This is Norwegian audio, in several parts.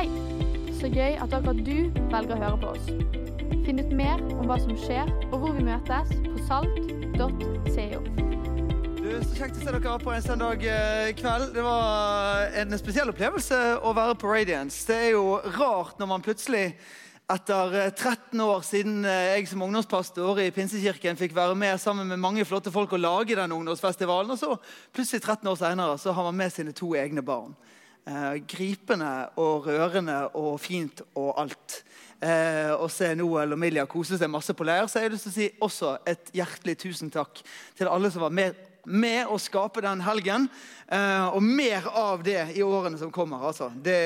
Hei! Så gøy at akkurat du velger å høre på oss. Finn ut mer om hva som skjer, og hvor vi møtes på salt.co. Du, så Kjekt å se dere på en søndag eh, kveld. Det var en spesiell opplevelse å være på Radiance. Det er jo rart når man plutselig etter eh, 13 år siden eh, jeg som ungdomspastor i Pinsekirken fikk være med sammen med mange flotte folk og lage den ungdomsfestivalen, og så plutselig 13 år senere så har man med sine to egne barn. Eh, gripende og rørende og fint og alt. Eh, og se Noel og Milja kose seg masse på leir. Så jeg har lyst til å si også et hjertelig tusen takk til alle som var med, med å skape den helgen. Eh, og mer av det i årene som kommer. Altså. Det,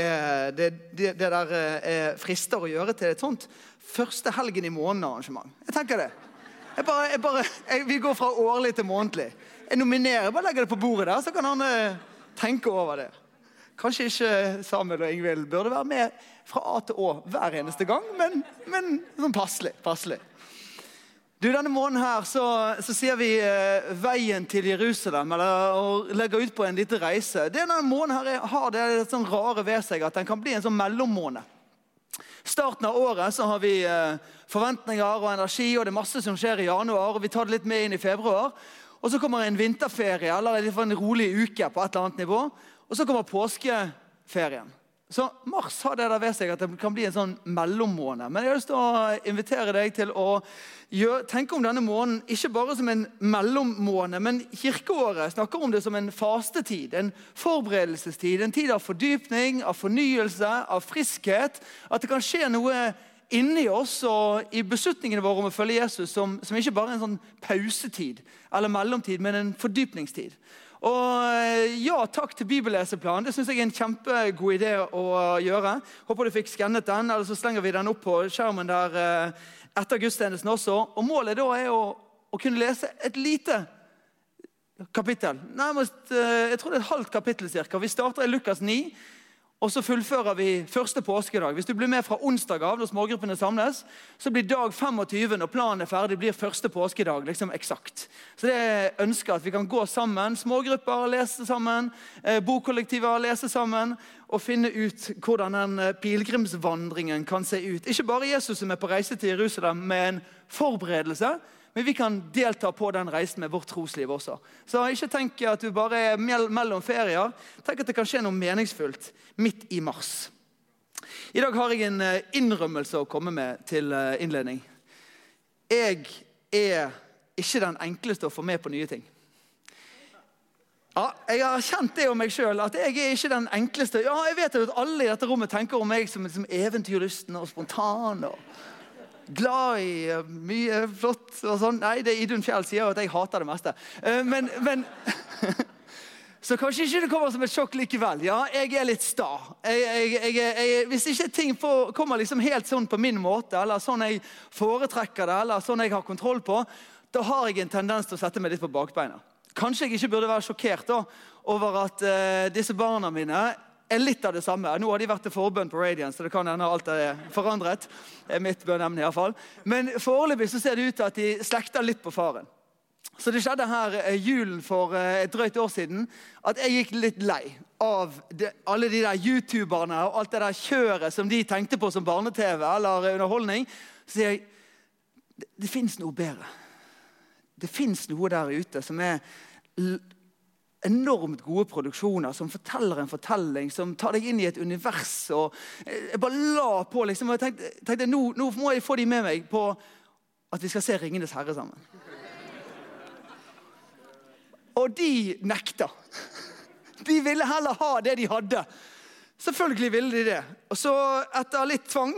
det, det, det der eh, frister å gjøre til et sånt første helgen i måneden-arrangement. Jeg tenker det. Jeg bare, jeg bare, jeg, vi går fra årlig til månedlig. Jeg nominerer, bare legger det på bordet der, så kan han eh, tenke over det. Kanskje ikke Samuel og Ingvild burde være med fra A til Å hver eneste gang, men, men sånn passelig. passelig. Du, Denne måneden her så, så sier vi eh, 'Veien til Jerusalem', eller og legger ut på en liten reise. Det Denne måneden her er, har det litt sånn rare ved seg at den kan bli en sånn mellommåned. Starten av året så har vi eh, forventninger og energi, og det er masse som skjer i januar. og Vi tar det litt med inn i februar. Og så kommer en vinterferie eller en rolig uke på et eller annet nivå. Og så kommer påskeferien. Så Mars har det der ved seg at det kan bli en sånn mellommåned. Men jeg har lyst til å invitere deg til å gjøre, tenke om denne måneden ikke bare som en mellommåned, men kirkeåret snakker om det som en fastetid. En forberedelsestid. En tid av fordypning, av fornyelse, av friskhet. At det kan skje noe inni oss og i beslutningene våre om å følge Jesus som, som ikke bare er en sånn pausetid eller mellomtid, men en fordypningstid. Og eh, ja, takk til bibelleseplan. Det synes jeg er en kjempegod idé å gjøre. Håper du fikk skannet den, eller så slenger vi den opp på skjermen der eh, etter gudstjenesten også. Og Målet da er å, å kunne lese et lite kapittel. Nærmest, eh, jeg tror det er et halvt kapittel cirka. Vi starter i Lukas 9. Og så fullfører vi første påskedag. Hvis du blir med fra onsdag av, når smågruppene samles, så blir dag 25 når planen er ferdig, blir første påskedag liksom eksakt. Så det ønsker at vi kan gå sammen, smågrupper lese sammen, eh, bokollektiver lese sammen, og finne ut hvordan den eh, pilegrimsvandringen kan se ut. Ikke bare Jesus som er på reise til Jerusalem med en forberedelse, men vi kan delta på den reisen med vårt trosliv også. Så ikke tenk at du bare er mellom ferier. Tenk at det kan skje noe meningsfullt midt i mars. I dag har jeg en eh, innrømmelse å komme med til eh, innledning. Jeg er ikke den enkleste å få med på nye ting. Ja, Jeg har kjent det om meg sjøl, at jeg er ikke den enkleste. Ja, Jeg vet at alle i dette rommet tenker om meg som, som eventyrlysten og spontan. og glad i eh, mye flott og sånn. Nei, det Idun Fjell sier at jeg hater det meste. Eh, men, men Så kanskje ikke det kommer som et sjokk likevel. Ja, jeg er litt sta. Jeg, jeg, jeg, hvis ikke ting får, kommer liksom helt sånn på min måte, eller sånn jeg foretrekker det, eller sånn jeg har kontroll på, da har jeg en tendens til å sette meg litt på bakbeina. Kanskje jeg ikke burde være sjokkert da, over at uh, disse barna mine er litt av det samme. Nå har de vært til forbønn på Radiance, så det kan hende alt er forandret. Det er mitt bønnemne i hvert fall. Men foreløpig så ser det ut til at de slekter litt på faren. Så det skjedde her eh, julen for eh, et drøyt år siden at jeg gikk litt lei av de, alle de der youtuberne og alt det der kjøret som de tenkte på som barne-TV eller underholdning. Så sier jeg det, det fins noe bedre. Det fins noe der ute som er enormt gode produksjoner som forteller en fortelling, som tar deg inn i et univers. og Jeg bare la på. liksom, og jeg tenkte, tenkte nå, nå, må jeg få de med meg på at vi skal se 'Ringenes herre' sammen. Og de nekta. De ville heller ha det de hadde. Selvfølgelig ville de det. Og så, etter litt tvang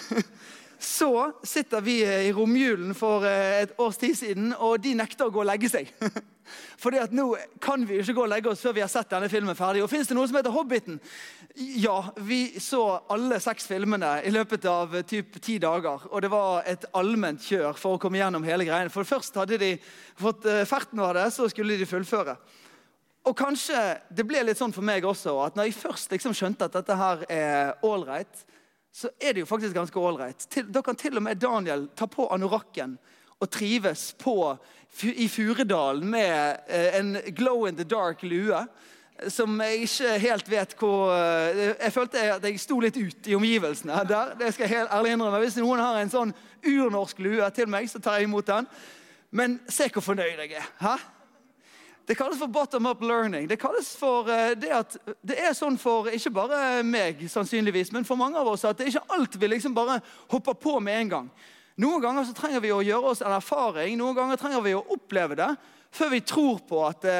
så sitter vi i romjulen for eh, et års tid siden, og de nekter å gå og legge seg. Fordi at Nå kan vi ikke gå og legge oss før vi har sett denne filmen ferdig. Og Fins det noe som heter Hobbiten? Ja, vi så alle seks filmene i løpet av eh, typ ti dager. Og det var et allment kjør for å komme gjennom hele greien. For Først hadde de fått eh, ferten av det, så skulle de fullføre. Og kanskje det ble litt sånn for meg også, at når jeg først liksom skjønte at dette her er ålreit, så er det jo faktisk ganske ålreit. Da kan til og med Daniel ta på anorakken og trives på, i Furedalen med eh, en glow in the dark lue. som jeg ikke helt vet hvor eh, Jeg følte at jeg sto litt ut i omgivelsene der. Det skal jeg helt ærlig innrømme. Hvis noen har en sånn urnorsk lue til meg, så tar jeg imot den. Men se hvor fornøyd jeg er. Hæ? Det kalles for bottom up learning. Det kalles for uh, det at det er sånn for ikke bare meg, sannsynligvis, men for mange av oss at det er ikke alt vi liksom bare hopper på med en gang. Noen ganger så trenger vi å gjøre oss en erfaring, noen ganger trenger vi å oppleve det før vi tror på at det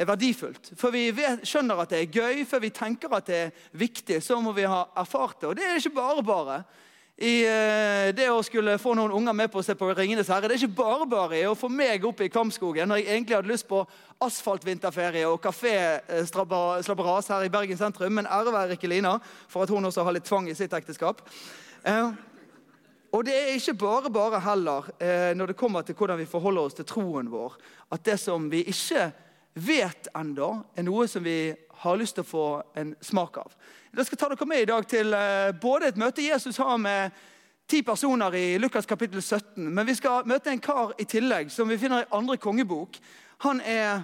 er verdifullt. Før vi vet, skjønner at det er gøy, før vi tenker at det er viktig, så må vi ha erfart det. Og det er ikke bare bare i uh, det å skulle få noen unger med på å se på 'Ringenes herre'. Det er ikke bare bare å få meg opp i Kvamskogen når jeg egentlig hadde lyst på asfaltvinterferie og kafé-slabberas her i Bergen sentrum. Men ære være Rikkelina for at hun også har litt tvang i sitt ekteskap. Uh, og det er ikke bare bare heller når det kommer til hvordan vi forholder oss til troen vår, at det som vi ikke vet ennå, er noe som vi har lyst til å få en smak av. Jeg skal ta dere med i dag til eh, både et møte Jesus har med ti personer i Lukas kapittel 17, men vi skal møte en kar i tillegg som vi finner i andre kongebok. Han er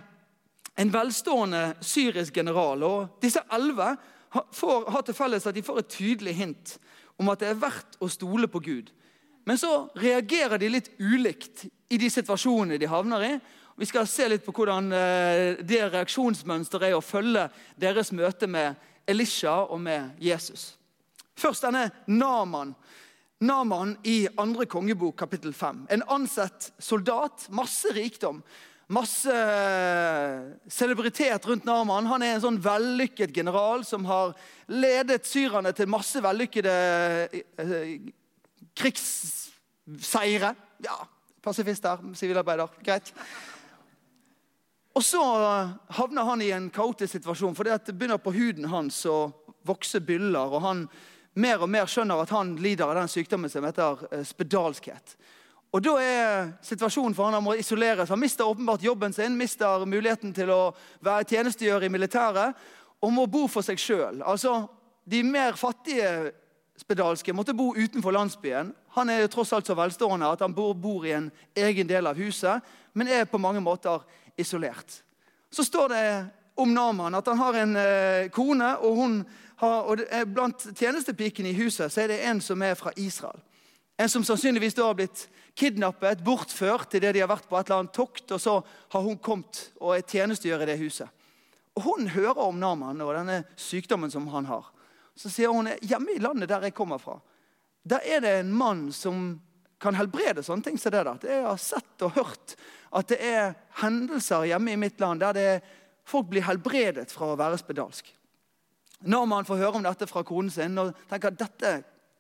en velstående syrisk general. og Disse elleve har til felles at de får et tydelig hint om at det er verdt å stole på Gud. Men så reagerer de litt ulikt i de situasjonene de havner i. Vi skal se litt på hvordan eh, det reaksjonsmønsteret er å følge deres møte med Elisha og med Jesus. Først denne Naman. Naman i andre kongebok, kapittel 5. En ansett soldat, masse rikdom. Masse eh, celebritet rundt Naman. Han er en sånn vellykket general som har ledet syrerne til masse vellykkede eh, krigsseire. Ja, pasifist der, sivilarbeider. Greit. Og så havner han i en kaotisk situasjon, for det begynner på huden hans å vokse byller. og han mer og mer skjønner at han lider av den sykdommen som heter eh, spedalskhet. Og Da er situasjonen for han han må isoleres. Han mister åpenbart jobben sin, mister muligheten til å være tjenestegjør i militæret og må bo for seg sjøl. Altså, de mer fattige spedalske måtte bo utenfor landsbyen. Han er jo tross alt så velstående at han bor, bor i en egen del av huset, men er på mange måter isolert. Så står det om Naman at han har en eh, kone, og, hun har, og blant tjenestepikene i huset så er det en som er fra Israel. En som sannsynligvis da har blitt kidnappet, bortført til det de har vært på et eller annet tokt. Og så har hun kommet og er tjenestegjør i det huset. Og Hun hører om Naman og denne sykdommen som han har. Så sier hun hjemme i landet der jeg kommer fra, der er det en mann som kan helbrede sånne ting som det der. Jeg har sett og hørt at det er hendelser hjemme i mitt land der det, folk blir helbredet fra å være spedalsk. Når man får høre om dette fra konen sin og tenker at dette,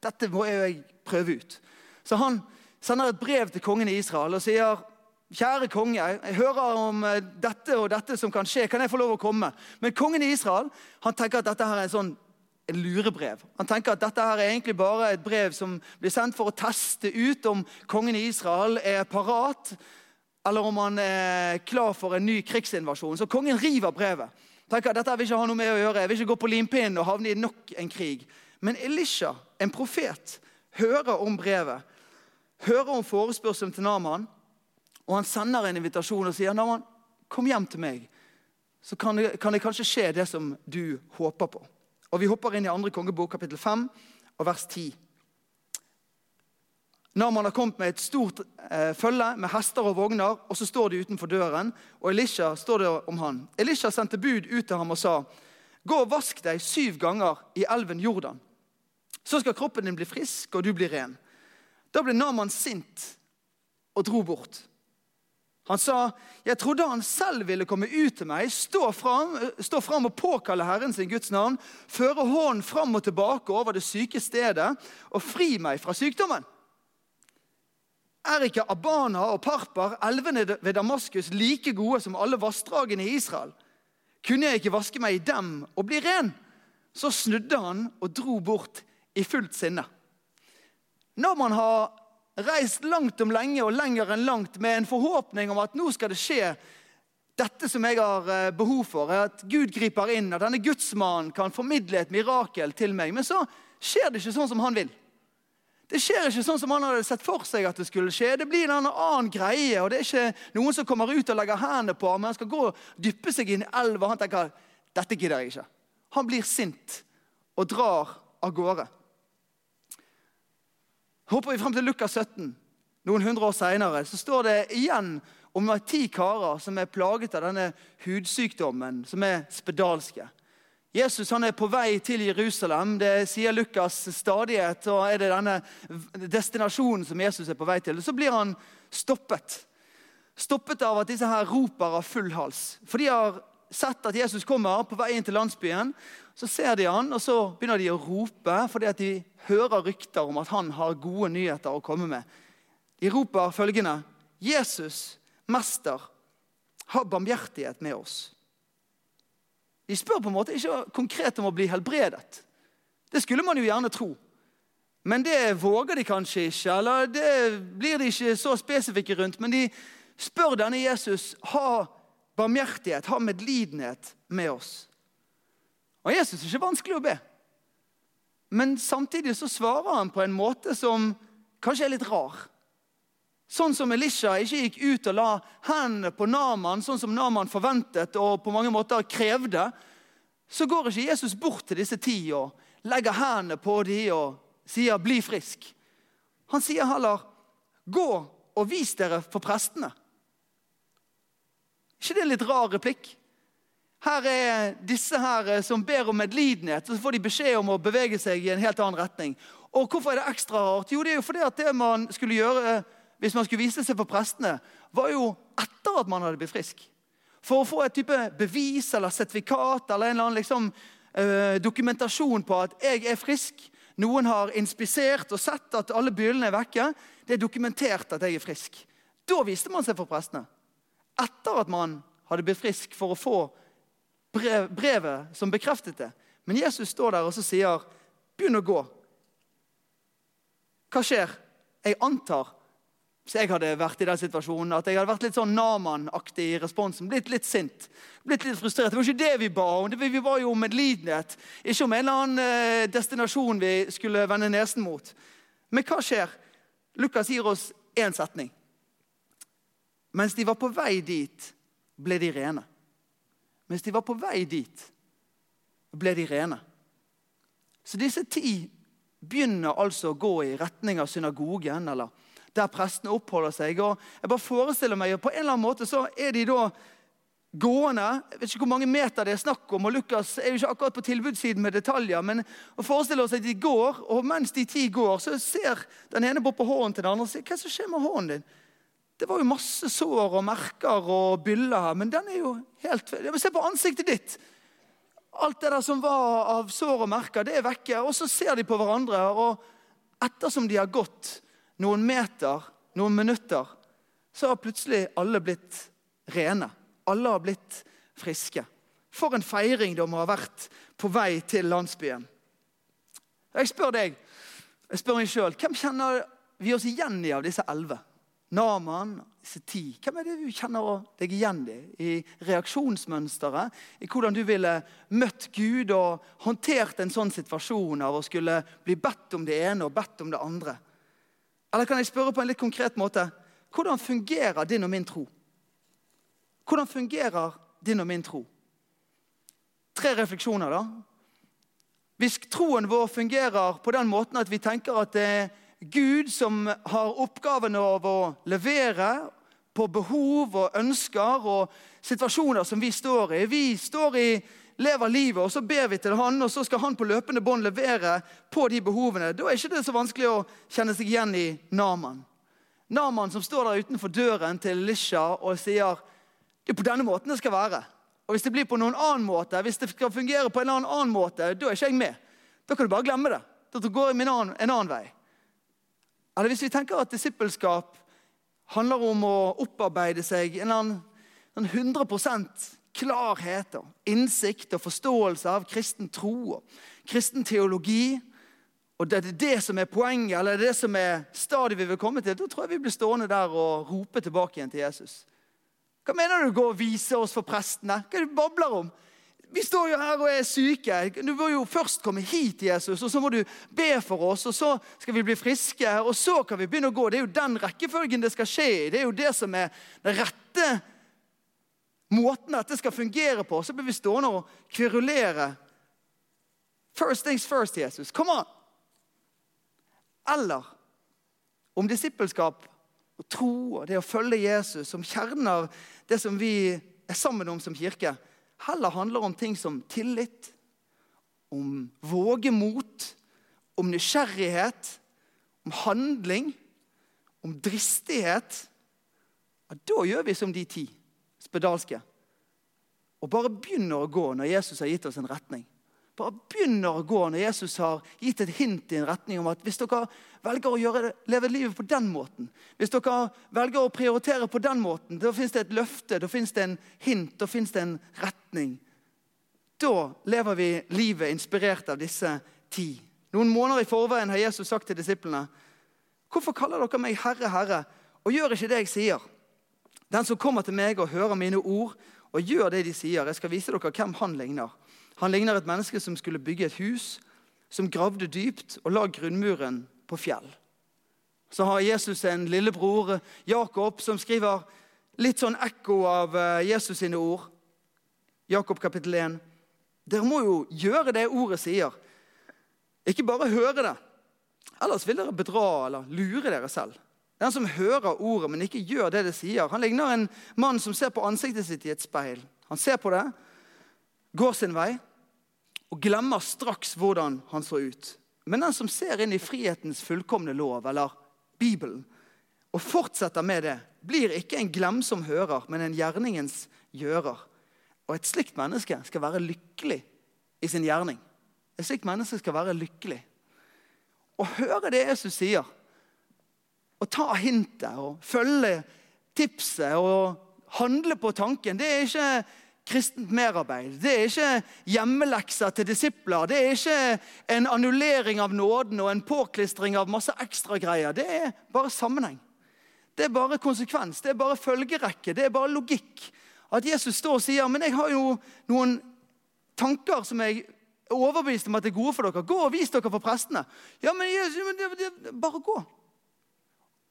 dette må jeg prøve ut. Så han sender et brev til kongen i Israel og sier Kjære konge, jeg hører om eh, dette og dette som kan skje. Kan jeg få lov å komme? Men kongen i Israel han tenker at dette her er en sånn en lurebrev. Han tenker at dette her er egentlig bare et brev som blir sendt for å teste ut om kongen i Israel er parat, eller om han er klar for en ny krigsinvasjon. Så kongen river brevet. tenker at dette vil ikke ha noe med å gjøre. Jeg vil ikke gå på limpinnen og havne i nok en krig. Men Elisha, en profet, hører om brevet. Hører om forespørselen til Naman. Og han sender en invitasjon og sier Naman, kom hjem til meg. Så kan det, kan det kanskje skje det som du håper på. Og Vi hopper inn i 2. kongebok, kapittel 5, og vers 10. Naman har kommet med et stort eh, følge med hester og vogner, og så står de utenfor døren. Og Elisha står det om han. Elisha sendte bud ut til ham og sa, 'Gå og vask deg syv ganger i elven Jordan.' 'Så skal kroppen din bli frisk, og du blir ren.' Da ble Naman sint og dro bort. Han sa, 'Jeg trodde han selv ville komme ut til meg, stå fram, stå fram og påkalle Herren sin Guds navn,' 'føre hånden fram og tilbake over det syke stedet og fri meg fra sykdommen.' Er ikke Abana og Parpar, elvene ved Damaskus, like gode som alle vassdragene i Israel? Kunne jeg ikke vaske meg i dem og bli ren? Så snudde han og dro bort i fullt sinne. Når man har reist langt om lenge og lenger enn langt med en forhåpning om at nå skal det skje dette som jeg har eh, behov for, at Gud griper inn, at denne gudsmannen kan formidle et mirakel til meg. Men så skjer det ikke sånn som han vil. Det skjer ikke sånn som han hadde sett for seg at det skulle skje. Det blir en annen greie, og det er ikke noen som kommer ut og legger hendene på ham. Men han skal gå og dyppe seg inn i elva. Han tenker dette gidder jeg ikke. Han blir sint og drar av gårde. Hopper vi frem til Lukas 17, noen hundre år seinere, så står det igjen om ti karer som er plaget av denne hudsykdommen, som er spedalske. Jesus han er på vei til Jerusalem. Det sier Lukas stadighet. og er det denne destinasjonen som Jesus er på vei til. Så blir han stoppet. Stoppet av at disse her roper av full hals. For de har sett at Jesus kommer på vei inn til landsbyen. Så ser de han, og så begynner de å rope fordi at de hører rykter om at han har gode nyheter å komme med. De roper følgende.: Jesus, mester, ha barmhjertighet med oss. De spør på en måte ikke konkret om å bli helbredet. Det skulle man jo gjerne tro. Men det våger de kanskje ikke, eller det blir de ikke så spesifikke rundt. Men de spør denne Jesus ha barmhjertighet, ha medlidenhet med oss. Og Jesus er ikke vanskelig å be. Men samtidig så svarer han på en måte som kanskje er litt rar. Sånn som Elisha ikke gikk ut og la hendene på Naman, sånn som Naman forventet og på mange måter krevde, så går ikke Jesus bort til disse ti og legger hendene på dem og sier 'bli frisk'. Han sier heller 'gå og vis dere for prestene'. ikke det er en litt rar replikk? Her er disse her som ber om medlidenhet, og så får de beskjed om å bevege seg i en helt annen retning. Og Hvorfor er det ekstra rart? Jo, det er jo fordi at det man skulle gjøre hvis man skulle vise seg for prestene, var jo etter at man hadde blitt frisk. For å få et type bevis eller sertifikat eller en eller annen liksom, eh, dokumentasjon på at jeg er frisk. Noen har inspisert og sett at alle byllene er vekke. Det er dokumentert at jeg er frisk. Da viste man seg for prestene. Etter at man hadde blitt frisk for å få brev, brevet som bekreftet det. Men Jesus står der og så sier, 'Begynn å gå'. Hva skjer? Jeg antar hvis jeg hadde vært i den situasjonen, at jeg hadde vært litt sånn Naman-aktig i responsen. Blitt litt sint, blitt litt frustrert. Det var ikke det vi ba om. Vi var jo om medlidenhet. Ikke om en eller annen eh, destinasjon vi skulle vende nesen mot. Men hva skjer? Lukas gir oss én setning. Mens de var på vei dit, ble de rene. Mens de var på vei dit, ble de rene. Så disse ti begynner altså å gå i retning av synagogen eller der prestene oppholder seg. Og jeg bare forestiller meg, og På en eller annen måte så er de da gående. Jeg vet ikke hvor mange meter det er snakk om. og Lukas er jo ikke akkurat på tilbudssiden med detaljer. Men å forestille oss at de går, og mens de ti går, så ser den ene bort på hånden til den andre og sier hva er det som skjer med hånden din. Det var jo masse sår og merker og byller her, men den er jo helt Se på ansiktet ditt! Alt det der som var av sår og merker, det er vekke. Og så ser de på hverandre, og ettersom de har gått noen meter, noen minutter, så har plutselig alle blitt rene. Alle har blitt friske. For en feiring de må ha vært på vei til landsbyen. Jeg spør deg, jeg spør meg sjøl, hvem kjenner vi oss igjen i av disse elleve? Naman, disse ti. Hvem er det du kjenner deg igjen i? I reaksjonsmønsteret? I hvordan du ville møtt Gud og håndtert en sånn situasjon av å skulle bli bedt om det ene og bedt om det andre? Eller kan jeg spørre på en litt konkret måte hvordan fungerer din og min tro? Hvordan fungerer din og min tro? Tre refleksjoner, da. Hvis troen vår fungerer på den måten at vi tenker at det er Gud som har oppgaven av å levere på behov og ønsker og situasjoner som vi står i Vi står i lever livet, og så ber vi til han, og så skal han på løpende bånd levere på de behovene. Da er ikke det så vanskelig å kjenne seg igjen i Naman. Naman som står der utenfor døren til Elisha og sier det er på denne måten det skal være. Og Hvis det blir på noen annen måte, hvis det skal fungere på en annen måte, da er ikke jeg med. Da kan du bare glemme det. Da går jeg en annen, en annen vei. Eller hvis vi tenker at disippelskap handler om å opparbeide seg en eller annen 100% klarhet og innsikt og forståelse av kristen tro og kristen teologi, og det er det som er poenget, eller det er det som er stadiet vi vil komme til, da tror jeg vi blir stående der og rope tilbake igjen til Jesus. Hva mener du går og vise oss for prestene? Hva er det du babler om? Vi står jo her og er syke. Du må jo først komme hit, Jesus, og så må du be for oss, og så skal vi bli friske, og så kan vi begynne å gå. Det er jo den rekkefølgen det skal skje i. Det er jo det som er den rette måten dette skal fungere på, så blir vi stående og kverulere. First things first, Jesus. Come on! Eller om disippelskap og tro og det å følge Jesus som kjerner det som vi er sammen om som kirke, heller handler om ting som tillit, om vågemot, om nysgjerrighet, om handling, om dristighet, ja, da gjør vi som de ti spedalske. Og bare begynner å gå når Jesus har gitt oss en retning. Bare begynner å gå når Jesus har gitt et hint i en retning om at hvis dere velger å gjøre leve livet på den måten, hvis dere velger å prioritere på den måten, da fins det et løfte, da fins det en hint, da fins det en retning. Da lever vi livet inspirert av disse ti. Noen måneder i forveien har Jesus sagt til disiplene Hvorfor kaller dere meg Herre, Herre, og gjør ikke det jeg sier? Den som kommer til meg og hører mine ord og gjør det de sier, jeg skal vise dere hvem han ligner. Han ligner et menneske som skulle bygge et hus, som gravde dypt og la grunnmuren på fjell. Så har Jesus en lillebror, Jakob, som skriver litt sånn ekko av eh, Jesus sine ord. Jakob kapittel 1. Dere må jo gjøre det ordet sier. Ikke bare høre det. Ellers vil dere bedra eller lure dere selv. Den som hører ordet, men ikke gjør det det sier, han ligner en mann som ser på ansiktet sitt i et speil. Han ser på det, går sin vei og glemmer straks hvordan han så ut. Men den som ser inn i frihetens fullkomne lov, eller Bibelen, og fortsetter med det, blir ikke en glemsom hører, men en gjerningens gjører. Og et slikt menneske skal være lykkelig i sin gjerning. Et slikt menneske skal være lykkelig. Å høre det Jesus sier, å ta hintet og følge tipset og handle på tanken, det er ikke kristent merarbeid. Det er ikke hjemmelekser til disipler. Det er ikke en annullering av nåden og en påklistring av masse ekstragreier. Det er bare sammenheng. Det er bare konsekvens, det er bare følgerekke, det er bare logikk. At Jesus står og sier men jeg har jo noen tanker som jeg er overbevist om at er gode for dere. Gå og vis dere for prestene. Ja, men, Jesus, men det, det, Bare gå.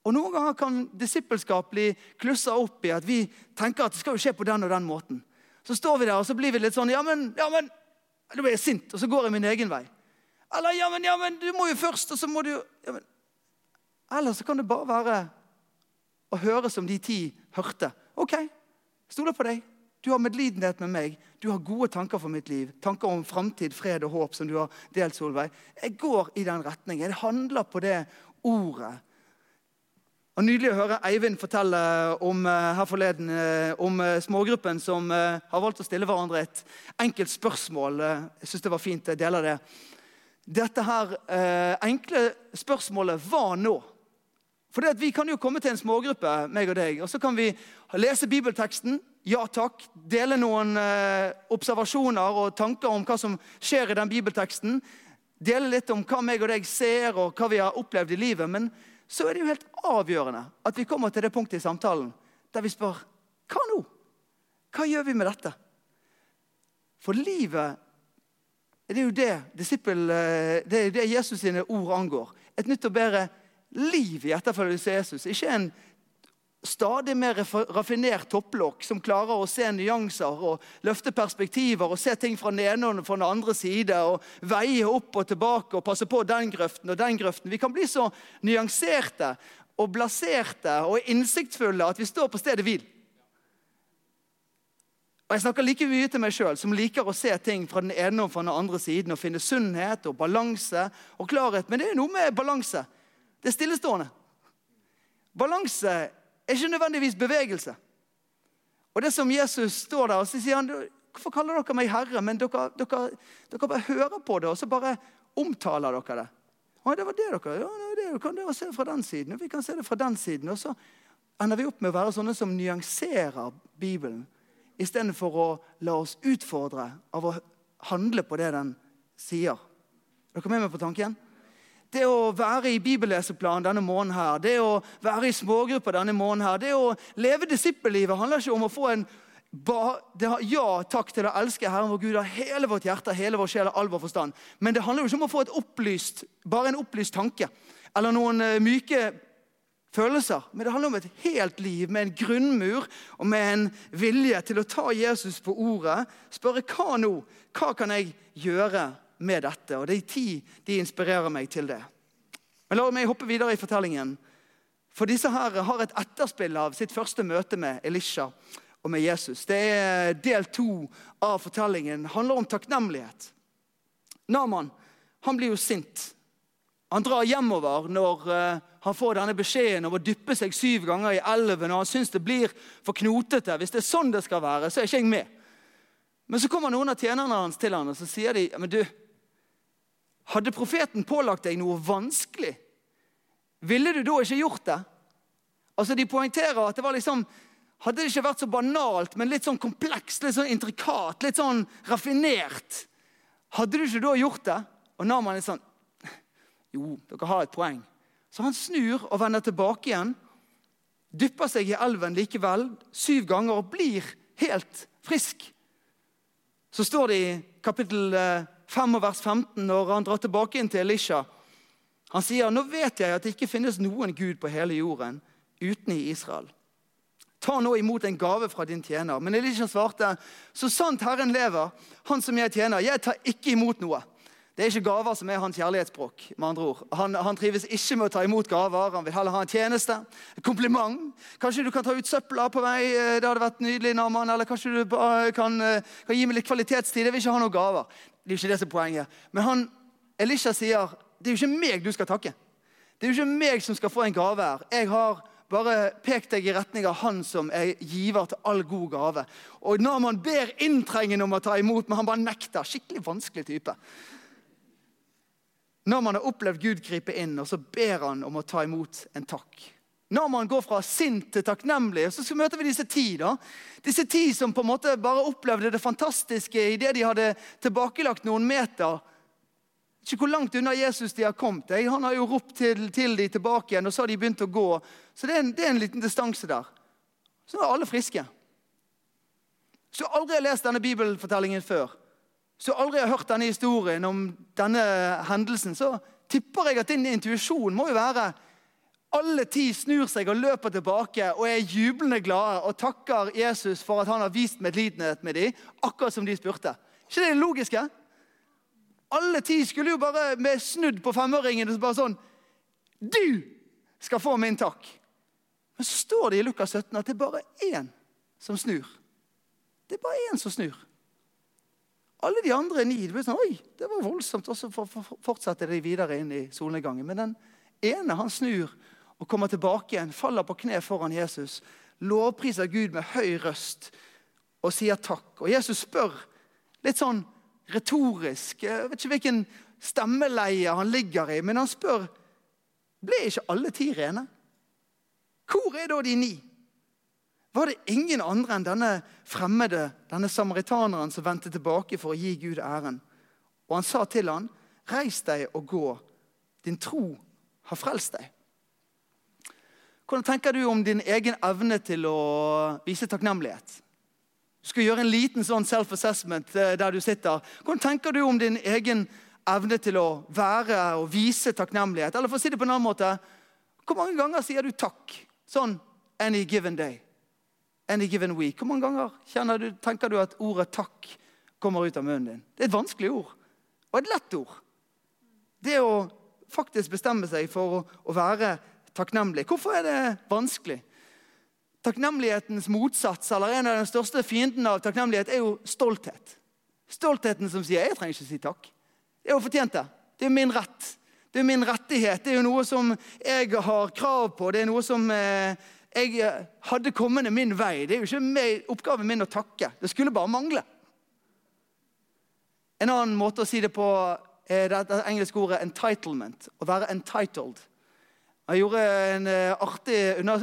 Og Noen ganger kan disippelskap bli klussa opp i at vi tenker at det skal jo skje på den og den måten. Så står vi der og så blir vi litt sånn Ja, men, ja, men Da blir jeg sint, og så går jeg min egen vei. Eller ja, men, ja, men du må jo først, og så må du jo ja, men, Eller så kan det bare være å høre som de ti hørte. OK, stoler på deg. Du har medlidenhet med meg. Du har gode tanker for mitt liv. Tanker om framtid, fred og håp, som du har delt, Solveig. Jeg går i den retningen. Jeg handler på det ordet. Og Nydelig å høre Eivind fortelle om, eh, her forleden eh, om eh, smågruppen som har valgt å stille hverandre et enkelt spørsmål. Jeg synes det var fint. Jeg deler det. Dette her enkle spørsmålet hva nå? For Vi kan jo komme til en smågruppe, meg og deg, og så kan vi lese bibelteksten ja takk, dele noen eh, observasjoner og tanker om hva som skjer i den bibelteksten. Dele litt om hva meg og deg ser, og hva vi har opplevd i livet. Men så er det jo helt avgjørende at vi kommer til det punktet i samtalen der vi spør hva nå? Hva gjør vi med dette? For livet det er jo det, disippel, eh, det, er det Jesus sine ord angår. Et nytt og bedre liv i etterfølgelse av Jesus. Ikke en stadig mer raffinert topplokk som klarer å se nyanser og løfte perspektiver og se ting fra den ene og fra den andre side og veie opp og tilbake og passe på den grøften og den grøften. Vi kan bli så nyanserte og blaserte og innsiktsfulle at vi står på stedet hvil. Og Jeg snakker like mye til meg sjøl, som liker å se ting fra den ene og fra den andre siden og finne sunnhet og balanse og klarhet. Men det er noe med balanse. Det er stillestående. Balanse er ikke nødvendigvis bevegelse. Og det som Jesus står der og så sier han, Hvorfor kaller dere meg herre? Men dere, dere, dere bare hører på det, og så bare omtaler dere det. Å, det var det dere Ja, det, kan dere se fra den siden. Vi kan se det fra den siden. Og så ender vi opp med å være sånne som nyanserer Bibelen, istedenfor å la oss utfordre av å handle på det den sier. Er dere med meg på tanken? Det å være i bibelleseplan denne måneden, her, det å være i smågrupper denne måneden, her, det å leve disippellivet handler ikke om å få en ja takk til å elske Herren vår Gud av hele vårt hjerte, hele vår sjel og all vår forstand. Men det handler jo ikke om å få et opplyst, bare en opplyst tanke eller noen uh, myke følelser, men det handler om et helt liv med en grunnmur og med en vilje til å ta Jesus på ordet. Spørre hva nå? Hva kan jeg gjøre med dette? Og De ti de inspirerer meg til det. Men La meg hoppe videre i fortellingen. For disse her har et etterspill av sitt første møte med Elisha og med Jesus. Det er Del to av fortellingen Det handler om takknemlighet. Naman han blir jo sint. Han drar hjemover når uh, han får denne beskjeden om å dyppe seg syv ganger i elven, og han syns det blir for knotete. Hvis det er sånn det skal være, så er ikke jeg med. Men så kommer noen av tjenerne hans til han, og så sier de men du, hadde profeten pålagt deg noe vanskelig, ville du da ikke gjort det? Altså, De poengterer at det var liksom Hadde det ikke vært så banalt, men litt sånn komplekst, litt sånn intrikat, litt sånn raffinert, hadde du ikke da gjort det? Og Naman er sånn Jo, dere har et poeng. Så han snur og vender tilbake igjen. Dypper seg i elven likevel syv ganger og blir helt frisk. Så står det i kapittel 5 og vers 15 når han drar tilbake inn til Elisha. Han sier, 'Nå vet jeg at det ikke finnes noen Gud på hele jorden uten i Israel.' Ta nå imot en gave fra din tjener. Men Elisha svarte, 'Så sant Herren lever, han som jeg tjener, jeg tar ikke imot noe.' Det er ikke gaver som er hans kjærlighetsspråk. med andre ord. Han, han, trives ikke med å ta imot gaver. Han vil heller ha en tjeneste. En kompliment. Kanskje du kan ta ut søpla på vei. Det hadde vært nydelig. Naman. Eller kanskje du kan, kan, gi meg litt kvalitetstid. Jeg vil ikke ha noen gaver. Det er jo ikke det som er poenget. Men han, Elisha sier det er jo ikke meg du skal takke. Det er jo ikke meg som skal få en gave her. Jeg har bare pekt deg i retning av han som er giver til all god gave. Og når man ber inntrengende om å ta imot, men han bare nekter. Skikkelig vanskelig type. Når man har opplevd Gud gripe inn, og så ber han om å ta imot en takk. Når man går fra sint til takknemlig, så møter vi disse ti. da. Disse ti som på en måte bare opplevde det fantastiske idet de hadde tilbakelagt noen meter. Ikke hvor langt unna Jesus de har kommet. Han har jo ropt til, til de tilbake igjen, og så har de begynt å gå. Så det er en, det er en liten distanse der. Så er alle friske. Så aldri har lest denne bibelfortellingen før, så aldri har hørt denne historien om denne hendelsen, så tipper jeg at din intuisjon må jo være alle ti snur seg og løper tilbake og er jublende glade og takker Jesus for at han har vist medlidenhet med dem, akkurat som de spurte. ikke det logiske? Alle ti skulle jo bare med snudd på femøringen og bare sånn Du skal få min takk. Men så står det i Lukas 17 at det er bare én som snur. Det er bare én som snur. Alle de andre ni det ble sånn, Oi, det var voldsomt. Og så fortsetter de videre inn i solnedgangen. Men den ene han snur og kommer tilbake igjen, faller på kne foran Jesus, lovpriser Gud med høy røst og sier takk. Og Jesus spør litt sånn retorisk Jeg vet ikke hvilken stemmeleie han ligger i, men han spør ble ikke alle ti rene. Hvor er da de ni? var det ingen andre enn denne fremmede, denne samaritaneren, som vendte tilbake for å gi Gud æren. Og han sa til han, 'Reis deg og gå. Din tro har frelst deg.' Hvordan tenker du om din egen evne til å vise takknemlighet? Du skal gjøre en liten sånn self-assessment eh, der du sitter. Hvordan tenker du om din egen evne til å være og vise takknemlighet? Eller for å si det på en annen måte, hvor mange ganger sier du takk? Sånn any given day any given week. Hvor mange ganger du, tenker du at ordet 'takk' kommer ut av munnen din? Det er et vanskelig ord, og et lett ord. Det å faktisk bestemme seg for å, å være takknemlig. Hvorfor er det vanskelig? Takknemlighetens motsats, eller En av den største fiendene av takknemlighet er jo stolthet. Stoltheten som sier 'jeg trenger ikke si takk'. Det er jo fortjent det. Det er min rett. Det er min rettighet. Det er jo noe som jeg har krav på. Det er noe som eh, jeg eh, hadde kommende min vei. Det er jo ikke meg, oppgaven min å takke. Det skulle bare mangle. En annen måte å si det på er det engelske ordet 'entitlement'. Å være entitled. Jeg gjorde en eh, artig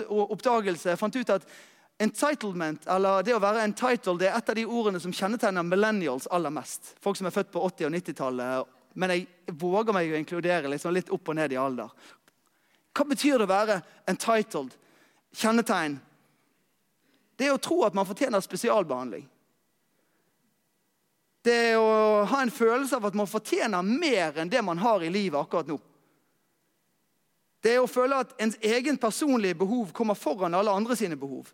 oppdagelse. Jeg fant ut at entitlement, eller det å være entitled, det er et av de ordene som kjennetegner millennials aller mest. Folk som er født på 80- og 90-tallet. Men jeg våger meg å inkludere liksom litt opp og ned i alder. Hva betyr det å være entitled? kjennetegn, det er å tro at man fortjener spesialbehandling. Det er å ha en følelse av at man fortjener mer enn det man har i livet akkurat nå. Det er å føle at ens egen personlige behov kommer foran alle andre sine behov.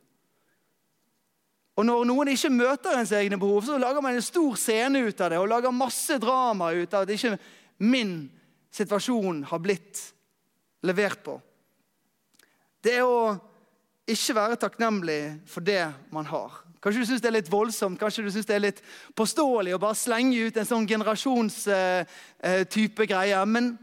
Og når noen ikke møter ens egne behov, så lager man en stor scene ut av det og lager masse drama ut av at ikke min situasjon har blitt levert på. Det er å ikke være takknemlig for det man har. Kanskje du syns det er litt voldsomt, kanskje du synes det er litt påståelig å bare slenge ut en sånn generasjonstype uh, uh, greie. Men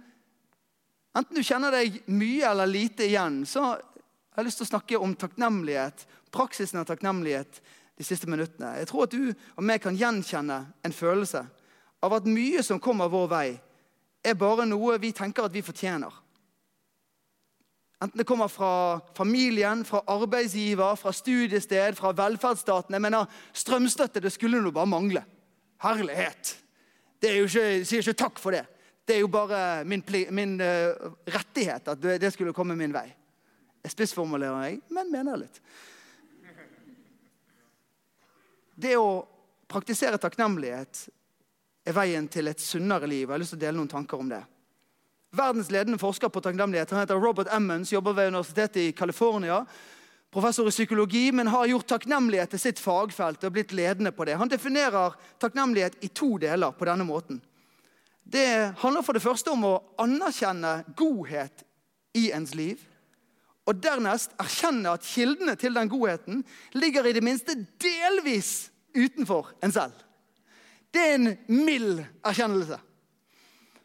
enten du kjenner deg mye eller lite igjen, så har jeg lyst til å snakke om takknemlighet. Praksisen av takknemlighet de siste minuttene. Jeg tror at du og meg kan gjenkjenne en følelse av at mye som kommer vår vei, er bare noe vi tenker at vi fortjener. Enten det kommer fra familien, fra arbeidsgiver, fra studiested, fra velferdsstaten. Jeg mener, Strømstøtte det skulle nå bare mangle. Herlighet! Det er jo ikke, sier ikke takk for det. Det er jo bare min, min uh, rettighet at det skulle komme min vei. Jeg spissformulerer jeg, men mener litt. Det å praktisere takknemlighet er veien til et sunnere liv. Jeg har lyst til å dele noen tanker om det. Verdens ledende forsker på takknemlighet han heter Robert Emmons, jobber ved Universitetet i California. Professor i psykologi, men har gjort takknemlighet til sitt fagfelt og blitt ledende på det. Han definerer takknemlighet i to deler på denne måten. Det handler for det første om å anerkjenne godhet i ens liv. Og dernest erkjenne at kildene til den godheten ligger i det minste delvis utenfor en selv. Det er en mild erkjennelse.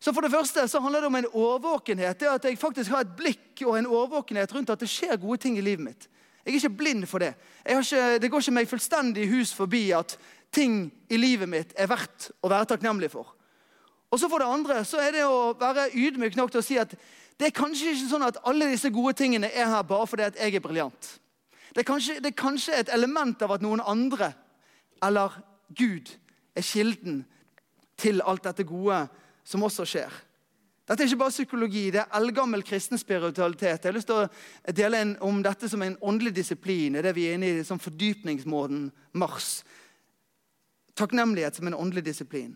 Så for Det første så handler det om en årvåkenhet. Det at jeg faktisk har et blikk og en årvåkenhet rundt at det skjer gode ting i livet mitt. Jeg er ikke blind for det. Ikke, det går ikke meg fullstendig hus forbi at ting i livet mitt er verdt å være takknemlig for. Og så For det andre så er det å være ydmyk nok til å si at det er kanskje ikke sånn at alle disse gode tingene er her bare fordi at jeg er briljant. Det, det er kanskje et element av at noen andre, eller Gud, er kilden til alt dette gode som også skjer. Dette er ikke bare psykologi, det er eldgammel kristen spiritualitet. Jeg har lyst til å dele en, om dette som en åndelig disiplin. er det vi er inne i som fordypningsmåten Mars. Takknemlighet som en åndelig disiplin.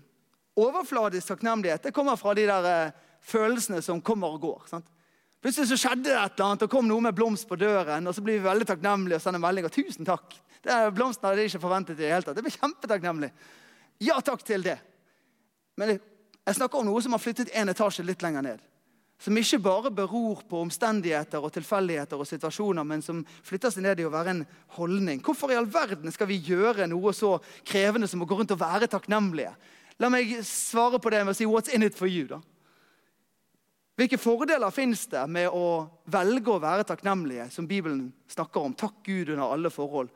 Overfladisk takknemlighet det kommer fra de der uh, følelsene som kommer og går. Sant? Plutselig så skjedde det et eller annet, og kom noe med blomst på døren. Og så blir vi veldig takknemlige og sender melding. Og 'Tusen takk!' Det er Blomsten hadde jeg ikke forventet. i det hele tatt. Det ble kjempetakknemlig. Ja takk til det. Men det jeg snakker om noe som har flyttet en etasje litt lenger ned. Som ikke bare beror på omstendigheter og tilfeldigheter og situasjoner, men som flytter seg ned i å være en holdning. Hvorfor i all verden skal vi gjøre noe så krevende som å gå rundt og være takknemlige? La meg svare på det med å si 'What's in it for you'? da? Hvilke fordeler fins det med å velge å være takknemlige, som Bibelen snakker om? Takk Gud under alle forhold.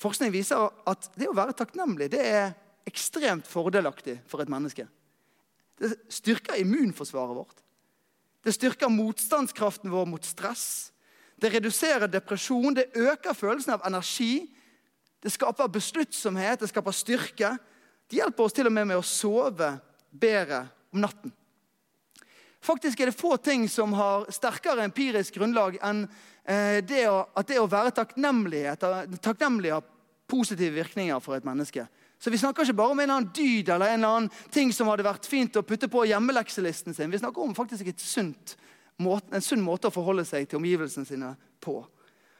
Forskning viser at det å være takknemlig det er ekstremt fordelaktig for et menneske. Det styrker immunforsvaret vårt. Det styrker motstandskraften vår mot stress. Det reduserer depresjon, det øker følelsen av energi. Det skaper besluttsomhet, det skaper styrke. Det hjelper oss til og med med å sove bedre om natten. Faktisk er det få ting som har sterkere empirisk grunnlag enn det det at det å være takknemlig har positive virkninger for et menneske. Så Vi snakker ikke bare om en eller annen dyd eller en eller annen ting som hadde vært fint å putte på hjemmelekselisten sin. Vi snakker om faktisk sunt en sunn måte å forholde seg til omgivelsene sine på.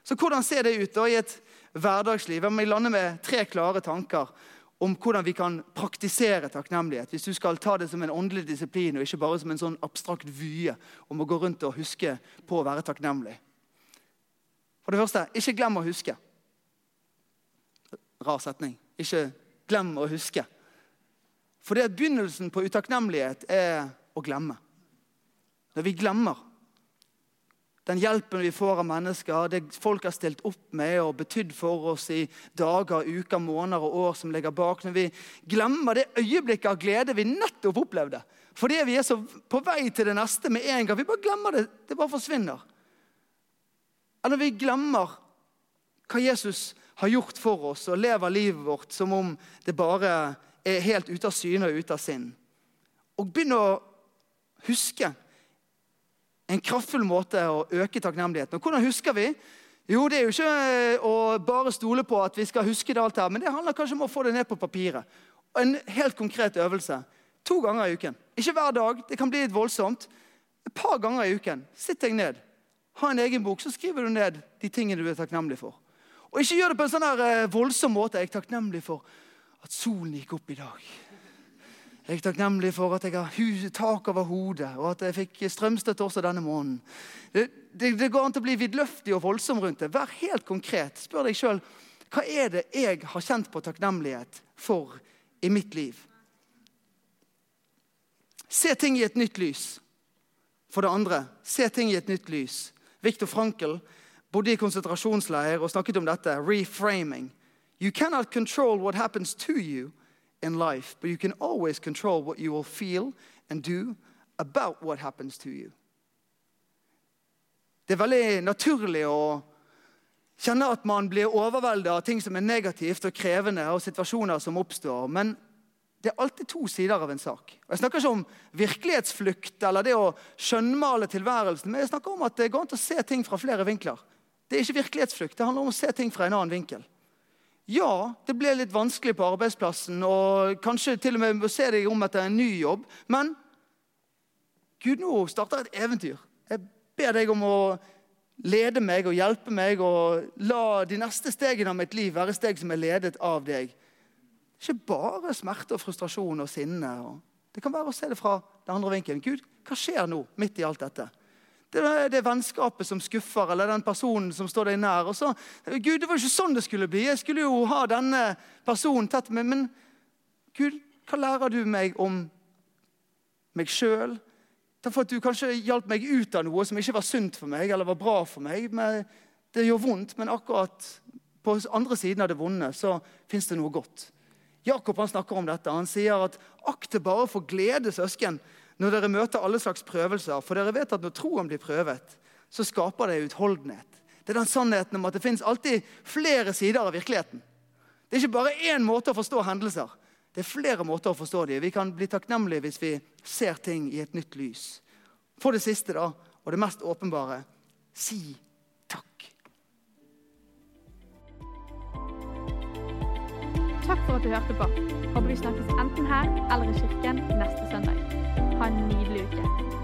Så Hvordan ser det ut da i et hverdagsliv? Jeg må lande med tre klare tanker om hvordan vi kan praktisere takknemlighet. Hvis du skal ta det som en åndelig disiplin og ikke bare som en sånn abstrakt vye om å gå rundt og huske på å være takknemlig. For det første, ikke glem å huske. Rar setning. Ikke glem å huske. For det at begynnelsen på utakknemlighet er å glemme. Når vi glemmer den hjelpen vi får av mennesker, det folk har stilt opp med og betydd for oss i dager, uker, måneder og år som ligger bak. Når vi glemmer det øyeblikket av glede vi nettopp opplevde. Fordi vi er så på vei til det neste med en gang. Vi bare glemmer det. Det bare forsvinner. Eller vi glemmer hva Jesus har gjort for oss, og lever livet vårt som om det bare er helt ute av syne og ute av sinn. Og begynn å huske en kraftfull måte å øke takknemligheten. Og hvordan husker vi? Jo, Det er jo ikke å bare stole på at vi skal huske det alt her, men det handler kanskje om å få det ned på papiret. En helt konkret øvelse. To ganger i uken. Ikke hver dag, det kan bli litt voldsomt. Et par ganger i uken. Sitt deg ned. Ha en egen bok, så skriver du ned de tingene du er takknemlig for. Og ikke gjør det på en sånn her eh, voldsom måte. Jeg er takknemlig for at solen gikk opp i dag. Jeg er takknemlig for at jeg har tak over hodet, og at jeg fikk strømstøtte også denne måneden. Det, det, det går an til å bli vidløftig og voldsom rundt det. Vær helt konkret. Spør deg sjøl hva er det jeg har kjent på takknemlighet for i mitt liv. Se ting i et nytt lys. For det andre, se ting i et nytt lys. Viktor Frankel bodde i konsentrasjonsleir og snakket om dette. Reframing. You cannot control what happens to you in life, but you can always control what you will feel and do about what happens to you. Det er veldig naturlig å kjenne at man blir overveldet av ting som er negativt og krevende, og situasjoner som oppstår. Men det er alltid to sider av en sak. Og jeg snakker ikke om virkelighetsflukt eller det å skjønnmale tilværelsen, men jeg snakker om at det går an å se ting fra flere vinkler. Det er ikke virkelighetsflukt, det handler om å se ting fra en annen vinkel. Ja, det ble litt vanskelig på arbeidsplassen, og kanskje til og med må se deg om etter en ny jobb. Men Gud, nå starter et eventyr. Jeg ber deg om å lede meg og hjelpe meg, og la de neste stegene av mitt liv være steg som er ledet av deg. Ikke bare smerte og frustrasjon og sinne. Det kan være å se det fra den andre vinkelen. Gud, hva skjer nå midt i alt dette? Det det vennskapet som skuffer, eller den personen som står deg nær. Og så, Gud, det var jo ikke sånn det skulle bli. Jeg skulle jo ha denne personen tett med. Men Gud, hva lærer du meg om meg sjøl? For at du kanskje hjalp meg ut av noe som ikke var sunt for meg eller var bra for meg. Men det gjør vondt, men akkurat på andre siden av det vonde så fins det noe godt. Jakob han snakker om dette. Han sier at akt det bare for glede, søsken, når dere møter alle slags prøvelser. For dere vet at når troen blir prøvet, så skaper det utholdenhet. Det er den sannheten om at det fins alltid flere sider av virkeligheten. Det er ikke bare én måte å forstå hendelser. Det er flere måter å forstå dem. Vi kan bli takknemlige hvis vi ser ting i et nytt lys. For det siste, da, og det mest åpenbare si takk. Takk for at du hørte på. Håper vi snakkes enten her eller i kirken neste søndag. Ha en nydelig uke.